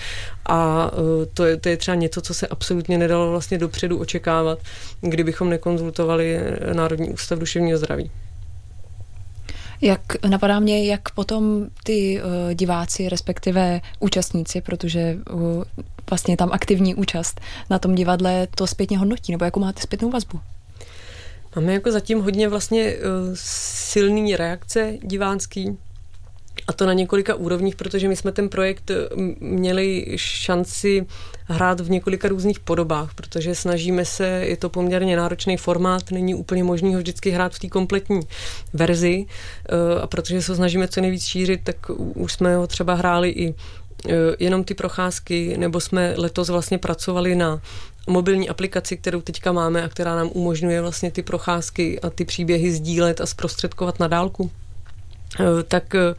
[SPEAKER 4] a eh, to je, to je třeba něco, co se absolutně nedalo vlastně dopředu očekávat, kdybychom nekonzultovali Národní ústav duševního zdraví.
[SPEAKER 1] Jak napadá mě, jak potom ty uh, diváci, respektive účastníci, protože uh, vlastně tam aktivní účast na tom divadle to zpětně hodnotí, nebo jakou máte zpětnou vazbu?
[SPEAKER 4] Máme jako zatím hodně vlastně uh, silný reakce divácký, a to na několika úrovních, protože my jsme ten projekt eh, měli šanci hrát v několika různých podobách, protože snažíme se, je to poměrně náročný formát, není úplně možný ho vždycky hrát v té kompletní verzi eh, a protože se snažíme co nejvíc šířit, tak už jsme ho třeba hráli i jenom ty procházky, nebo jsme letos vlastně pracovali na mobilní aplikaci, kterou teďka máme a která nám umožňuje vlastně ty procházky a ty příběhy sdílet a zprostředkovat na dálku. Eh, tak eh,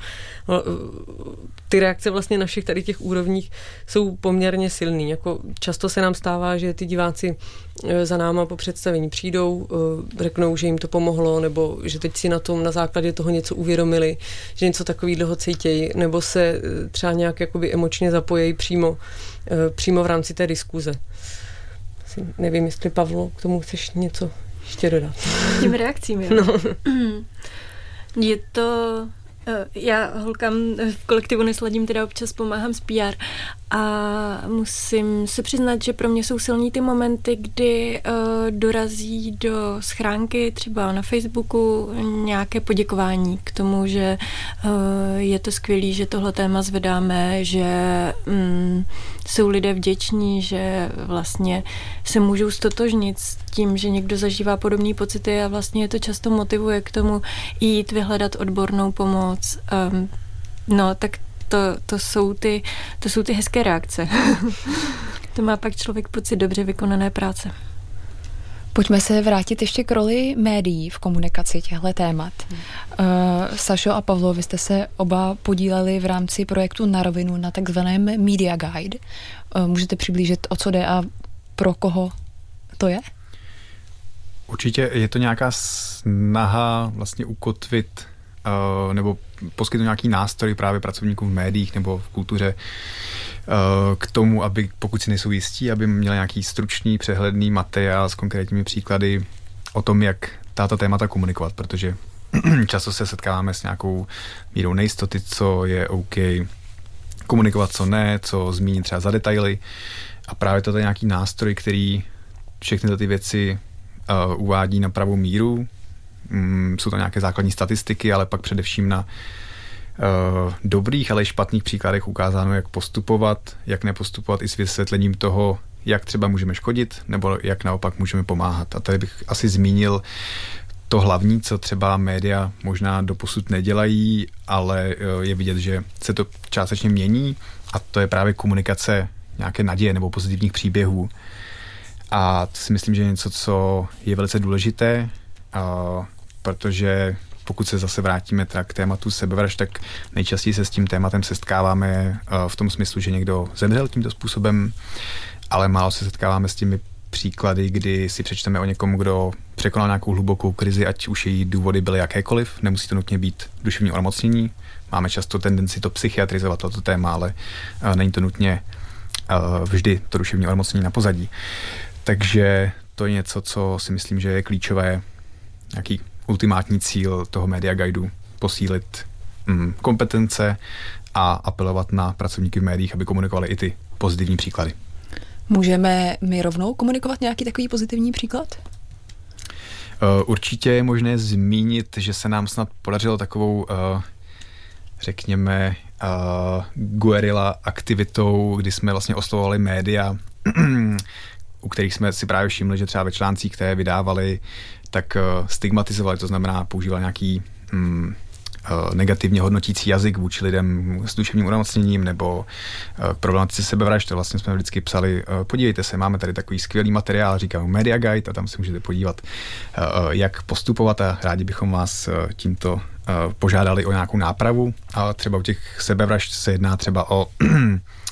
[SPEAKER 4] ty reakce vlastně na všech tady těch úrovních jsou poměrně silný. Jako často se nám stává, že ty diváci eh, za náma po představení přijdou, řeknou, že jim to pomohlo, nebo že teď si na tom na základě toho něco uvědomili, že něco takového cítějí, nebo se třeba nějak jakoby emočně zapojejí přímo, přímo v rámci té diskuze. Nevím, jestli Pavlo, k tomu chceš něco ještě dodat.
[SPEAKER 2] Těm reakcím, jo? No. Je to já holkám v kolektivu Nesladím teda občas pomáhám s PR a musím se přiznat, že pro mě jsou silní ty momenty, kdy uh, dorazí do schránky třeba na Facebooku nějaké poděkování k tomu, že uh, je to skvělé, že tohle téma zvedáme, že um, jsou lidé vděční, že vlastně se můžou stotožnit s tím, že někdo zažívá podobné pocity a vlastně je to často motivuje k tomu jít vyhledat odbornou pomoc. Um, no, tak to, to, jsou ty, to jsou ty hezké reakce. to má pak člověk pocit dobře vykonané práce.
[SPEAKER 1] Pojďme se vrátit ještě k roli médií v komunikaci těchto témat. Hmm. Uh, Sašo a Pavlo, vy jste se oba podíleli v rámci projektu Na rovinu na takzvaném Media Guide. Uh, můžete přiblížit, o co jde a pro koho to je?
[SPEAKER 3] Určitě je to nějaká snaha vlastně ukotvit uh, nebo poskytnout nějaký nástroj právě pracovníkům v médiích nebo v kultuře uh, k tomu, aby pokud si nejsou jistí, aby měli nějaký stručný, přehledný materiál s konkrétními příklady o tom, jak tato témata komunikovat, protože často se setkáváme s nějakou mírou nejistoty, co je OK komunikovat, co ne, co zmínit třeba za detaily. A právě to je nějaký nástroj, který všechny ty věci uh, uvádí na pravou míru, mm, jsou to nějaké základní statistiky, ale pak především na uh, dobrých, ale i špatných příkladech ukázáno, jak postupovat, jak nepostupovat i s vysvětlením toho, jak třeba můžeme škodit, nebo jak naopak můžeme pomáhat. A tady bych asi zmínil to hlavní, co třeba média možná doposud nedělají, ale uh, je vidět, že se to částečně mění a to je právě komunikace nějaké naděje nebo pozitivních příběhů. A to si myslím, že je něco, co je velice důležité, protože pokud se zase vrátíme k tématu sebevražd, tak nejčastěji se s tím tématem setkáváme v tom smyslu, že někdo zemřel tímto způsobem, ale málo se setkáváme s těmi příklady, kdy si přečteme o někom, kdo překonal nějakou hlubokou krizi, ať už její důvody byly jakékoliv, nemusí to nutně být duševní onemocnění. Máme často tendenci to psychiatrizovat, toto téma, ale není to nutně vždy to duševní onemocnění na pozadí. Takže to je něco, co si myslím, že je klíčové, nějaký ultimátní cíl toho Media Guideu posílit mm, kompetence a apelovat na pracovníky v médiích, aby komunikovali i ty pozitivní příklady.
[SPEAKER 1] Můžeme my rovnou komunikovat nějaký takový pozitivní příklad?
[SPEAKER 3] Uh, určitě je možné zmínit, že se nám snad podařilo takovou, uh, řekněme, uh, guerilla aktivitou, kdy jsme vlastně oslovovali média, u kterých jsme si právě všimli, že třeba ve článcích, které vydávali, tak uh, stigmatizovali, to znamená používali nějaký um, negativně hodnotící jazyk vůči lidem s duševním onemocněním nebo k problematice sebevražd. Vlastně jsme vždycky psali, podívejte se, máme tady takový skvělý materiál, říkám Media Guide a tam se můžete podívat, jak postupovat a rádi bychom vás tímto požádali o nějakou nápravu. A třeba u těch sebevražd se jedná třeba o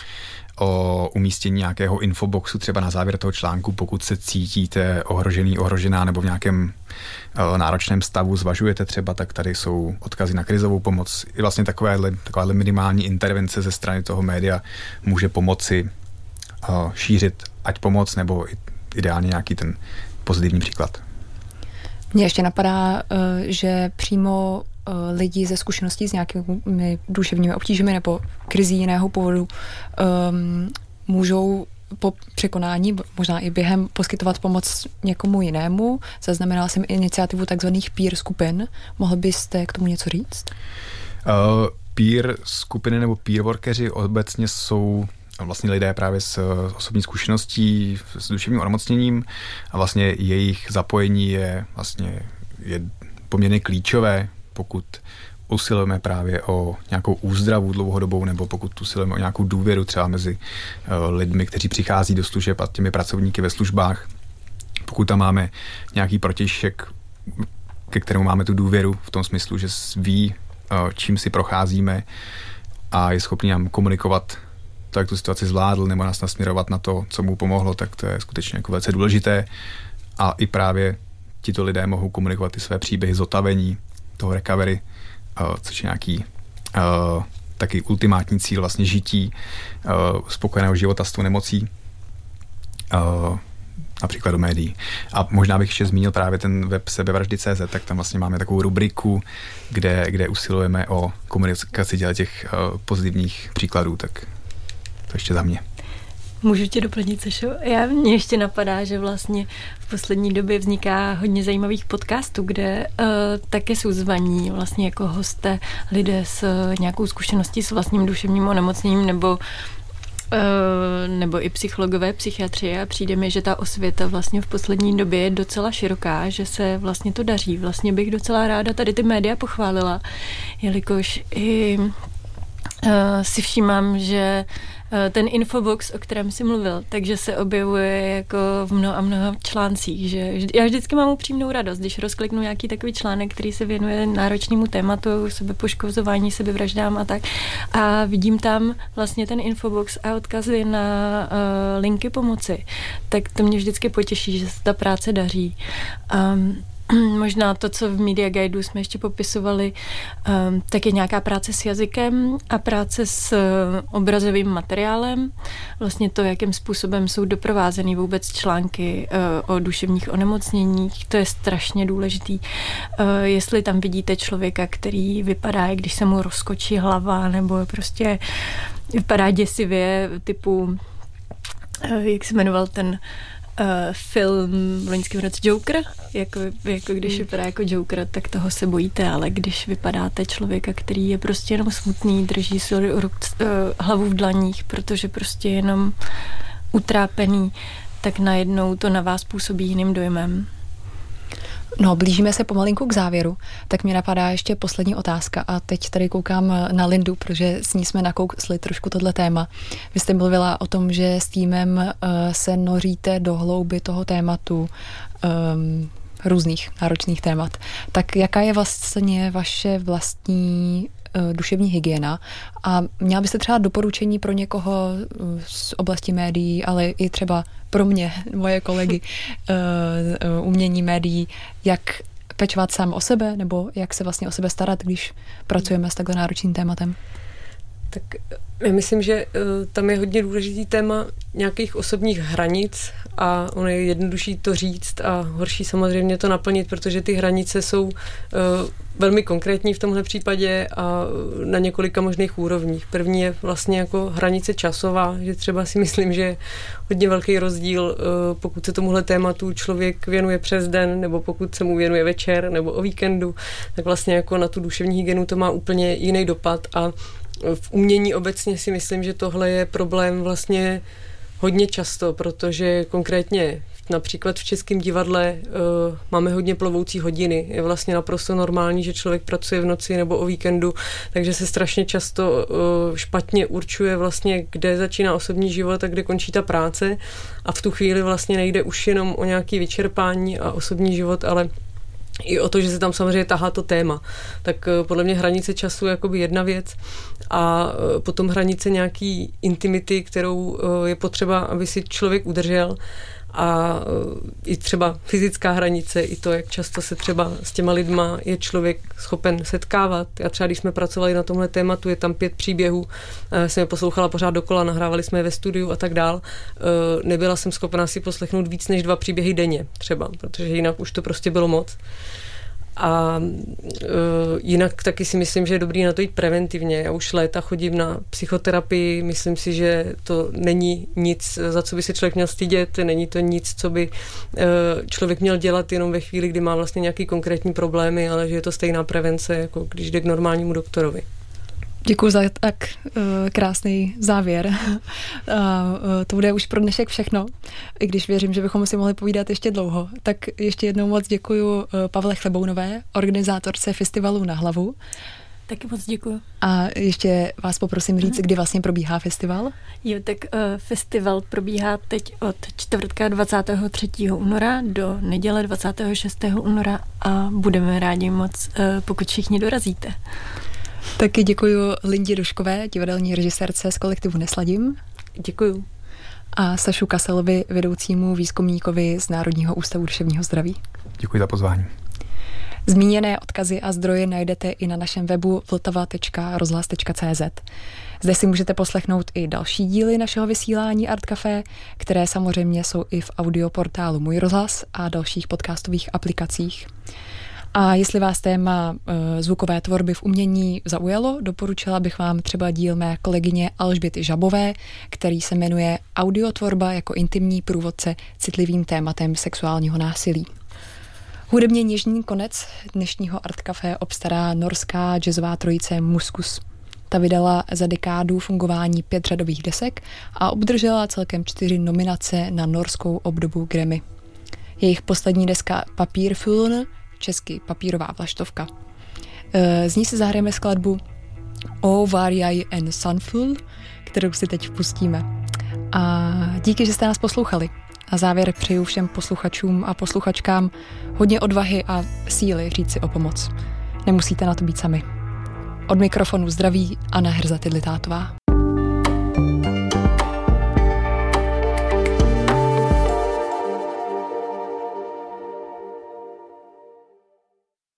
[SPEAKER 3] o umístění nějakého infoboxu třeba na závěr toho článku, pokud se cítíte ohrožený, ohrožená nebo v nějakém uh, náročném stavu zvažujete třeba, tak tady jsou odkazy na krizovou pomoc. I vlastně takovéhle, takovéhle minimální intervence ze strany toho média může pomoci uh, šířit ať pomoc nebo ideálně nějaký ten pozitivní příklad.
[SPEAKER 1] Mně ještě napadá, eh, že přímo Eh, lidi ze zkušeností s nějakými duševními obtížemi nebo krizí jiného povodu um, můžou po překonání, možná i během, poskytovat pomoc někomu jinému. Zaznamenala jsem iniciativu takzvaných peer skupin. Mohl byste k tomu něco říct?
[SPEAKER 3] Uh, peer skupiny nebo peer workeri obecně jsou vlastně lidé právě s osobní zkušeností, s duševním onemocněním a vlastně jejich zapojení je vlastně je poměrně klíčové pokud usilujeme právě o nějakou úzdravu dlouhodobou, nebo pokud usilujeme o nějakou důvěru třeba mezi uh, lidmi, kteří přichází do služeb a těmi pracovníky ve službách, pokud tam máme nějaký protějšek, ke kterému máme tu důvěru v tom smyslu, že ví, uh, čím si procházíme a je schopný nám komunikovat to, jak tu situaci zvládl, nebo nás nasměrovat na to, co mu pomohlo, tak to je skutečně jako velice důležité. A i právě tito lidé mohou komunikovat ty své příběhy zotavení, toho recovery, uh, což je nějaký uh, taky ultimátní cíl vlastně žití uh, spokojeného života s tou nemocí. Například do médií. A možná bych ještě zmínil právě ten web sebevraždy.cz, tak tam vlastně máme takovou rubriku, kde, kde usilujeme o komunikaci těch uh, pozitivních příkladů, tak To ještě za mě.
[SPEAKER 2] Můžu tě doplnit, Sešo? Já mě ještě napadá, že vlastně v poslední době vzniká hodně zajímavých podcastů, kde uh, také jsou zvaní vlastně jako hosté lidé s uh, nějakou zkušeností s vlastním duševním onemocněním nebo Uh, nebo i psychologové psychiatrie a přijde mi, že ta osvěta vlastně v poslední době je docela široká, že se vlastně to daří. Vlastně bych docela ráda tady ty média pochválila, jelikož i si všímám, že Eh, ten infobox, o kterém jsi mluvil, takže se objevuje jako v mnoha a mnoha článcích, že já vždycky mám upřímnou radost, když rozkliknu nějaký takový článek, který se věnuje náročnému tématu, sebepoškozování, sebevraždám a tak a vidím tam vlastně ten infobox a odkazy na uh, linky pomoci, tak to mě vždycky potěší, že se ta práce daří. Um, možná to, co v Media Guideu jsme ještě popisovali, um, tak je nějaká práce s jazykem a práce s uh, obrazovým materiálem. Vlastně to, jakým způsobem jsou doprovázeny vůbec články uh, o duševních onemocněních, to je strašně důležitý. Uh, jestli tam vidíte člověka, který vypadá, jak když se mu rozkočí hlava, nebo prostě vypadá děsivě, typu, jak se jmenoval ten uh, film v loňském roce Joker, jako, jako když hmm. vypadá jako Joker, tak toho se bojíte, ale když vypadáte člověka, který je prostě jenom smutný, drží si ruk, uh, hlavu v dlaních, protože prostě jenom utrápený, tak najednou to na vás působí jiným dojmem.
[SPEAKER 1] No, blížíme se pomalinku k závěru, tak mě napadá ještě poslední otázka a teď tady koukám na Lindu, protože s ní jsme nakousli trošku tohle téma. Vy jste mluvila o tom, že s týmem uh, se noříte do hlouby toho tématu um, různých náročných témat. Tak jaká je vlastně vaše vlastní duševní hygiena a měla byste třeba doporučení pro někoho uh, z oblasti médií, ale i třeba pro mě, moje kolegy, uh, umění médií, jak pečovat sám o sebe, nebo jak se vlastně o sebe starat, když pracujeme s takhle náročným tématem?
[SPEAKER 4] Tak já myslím, že tam je hodně důležitý téma nějakých osobních hranic a ono je jednodušší to říct a horší samozřejmě to naplnit, protože ty hranice jsou uh, velmi konkrétní v tomhle případě a na několika možných úrovních. První je vlastně jako hranice časová, že třeba si myslím, že je hodně velký rozdíl, uh, pokud se tomuhle tématu člověk věnuje přes den, nebo pokud se mu věnuje večer, nebo o víkendu, tak vlastně jako na tu duševní hygienu to má úplně jiný dopad a v umění obecně si myslím, že tohle je problém vlastně hodně často, protože konkrétně například v Českém divadle uh, máme hodně plovoucí hodiny. Je vlastně naprosto normální, že člověk pracuje v noci nebo o víkendu, takže se strašně často uh, špatně určuje vlastně, kde začíná osobní život a kde končí ta práce a v tu chvíli vlastně nejde už jenom o nějaký vyčerpání a osobní život, ale i o to, že se tam samozřejmě tahá to téma. Tak eh, podle mě hranice času je jakoby jedna věc a eh, potom hranice nějaký intimity, kterou eh, je potřeba, aby si člověk udržel a i třeba fyzická hranice, i to, jak často se třeba s těma lidma je člověk schopen setkávat. Já třeba, když jsme pracovali na tomhle tématu, je tam pět příběhů, jsem je poslouchala pořád dokola, nahrávali jsme je ve studiu a tak dál. Nebyla jsem schopná si poslechnout víc než dva příběhy denně třeba, protože jinak už to prostě bylo moc. A uh, jinak taky si myslím, že je dobrý na to jít preventivně. Já už léta chodím na psychoterapii, myslím si, že to není nic, za co by se člověk měl stydět, není to nic, co by uh, člověk měl dělat jenom ve chvíli, kdy má vlastně nějaký konkrétní problémy, ale že je to stejná prevence, jako když jde k normálnímu doktorovi.
[SPEAKER 1] Děkuji za tak uh, krásný závěr. uh, to bude už pro dnešek všechno, i když věřím, že bychom si mohli povídat ještě dlouho. Tak ještě jednou moc děkuji uh, Pavle Chlebounové, organizátorce festivalu Na hlavu.
[SPEAKER 2] Taky moc děkuji.
[SPEAKER 1] A ještě vás poprosím říct, kdy vlastně probíhá festival?
[SPEAKER 2] Jo, tak uh, festival probíhá teď od čtvrtka 23. února do neděle 26. února a budeme rádi moc, uh, pokud všichni dorazíte.
[SPEAKER 1] Taky děkuji Lindě Duškové, divadelní režisérce z kolektivu Nesladím.
[SPEAKER 4] Děkuji.
[SPEAKER 1] A Sašu Kaselovi, vedoucímu výzkumníkovi z Národního ústavu duševního zdraví.
[SPEAKER 3] Děkuji za pozvání.
[SPEAKER 1] Zmíněné odkazy a zdroje najdete i na našem webu vltava.rozhlas.cz. Zde si můžete poslechnout i další díly našeho vysílání Art Café, které samozřejmě jsou i v audioportálu Můj rozhlas a dalších podcastových aplikacích. A jestli vás téma e, zvukové tvorby v umění zaujalo, doporučila bych vám třeba díl mé kolegyně Alžběty Žabové, který se jmenuje Audiotvorba jako intimní průvodce citlivým tématem sexuálního násilí. Hudebně něžný konec dnešního Art Café obstará norská jazzová trojice Muskus. Ta vydala za dekádu fungování pět řadových desek a obdržela celkem čtyři nominace na norskou obdobu Grammy. Jejich poslední deska Papír Fuln, česky papírová vlaštovka. E, z ní se zahrajeme skladbu O Variaj en Sunful, kterou si teď pustíme. A díky, že jste nás poslouchali. Na závěr přeju všem posluchačům a posluchačkám hodně odvahy a síly říct si o pomoc. Nemusíte na to být sami. Od mikrofonu zdraví Anna Herza Tidlitátová.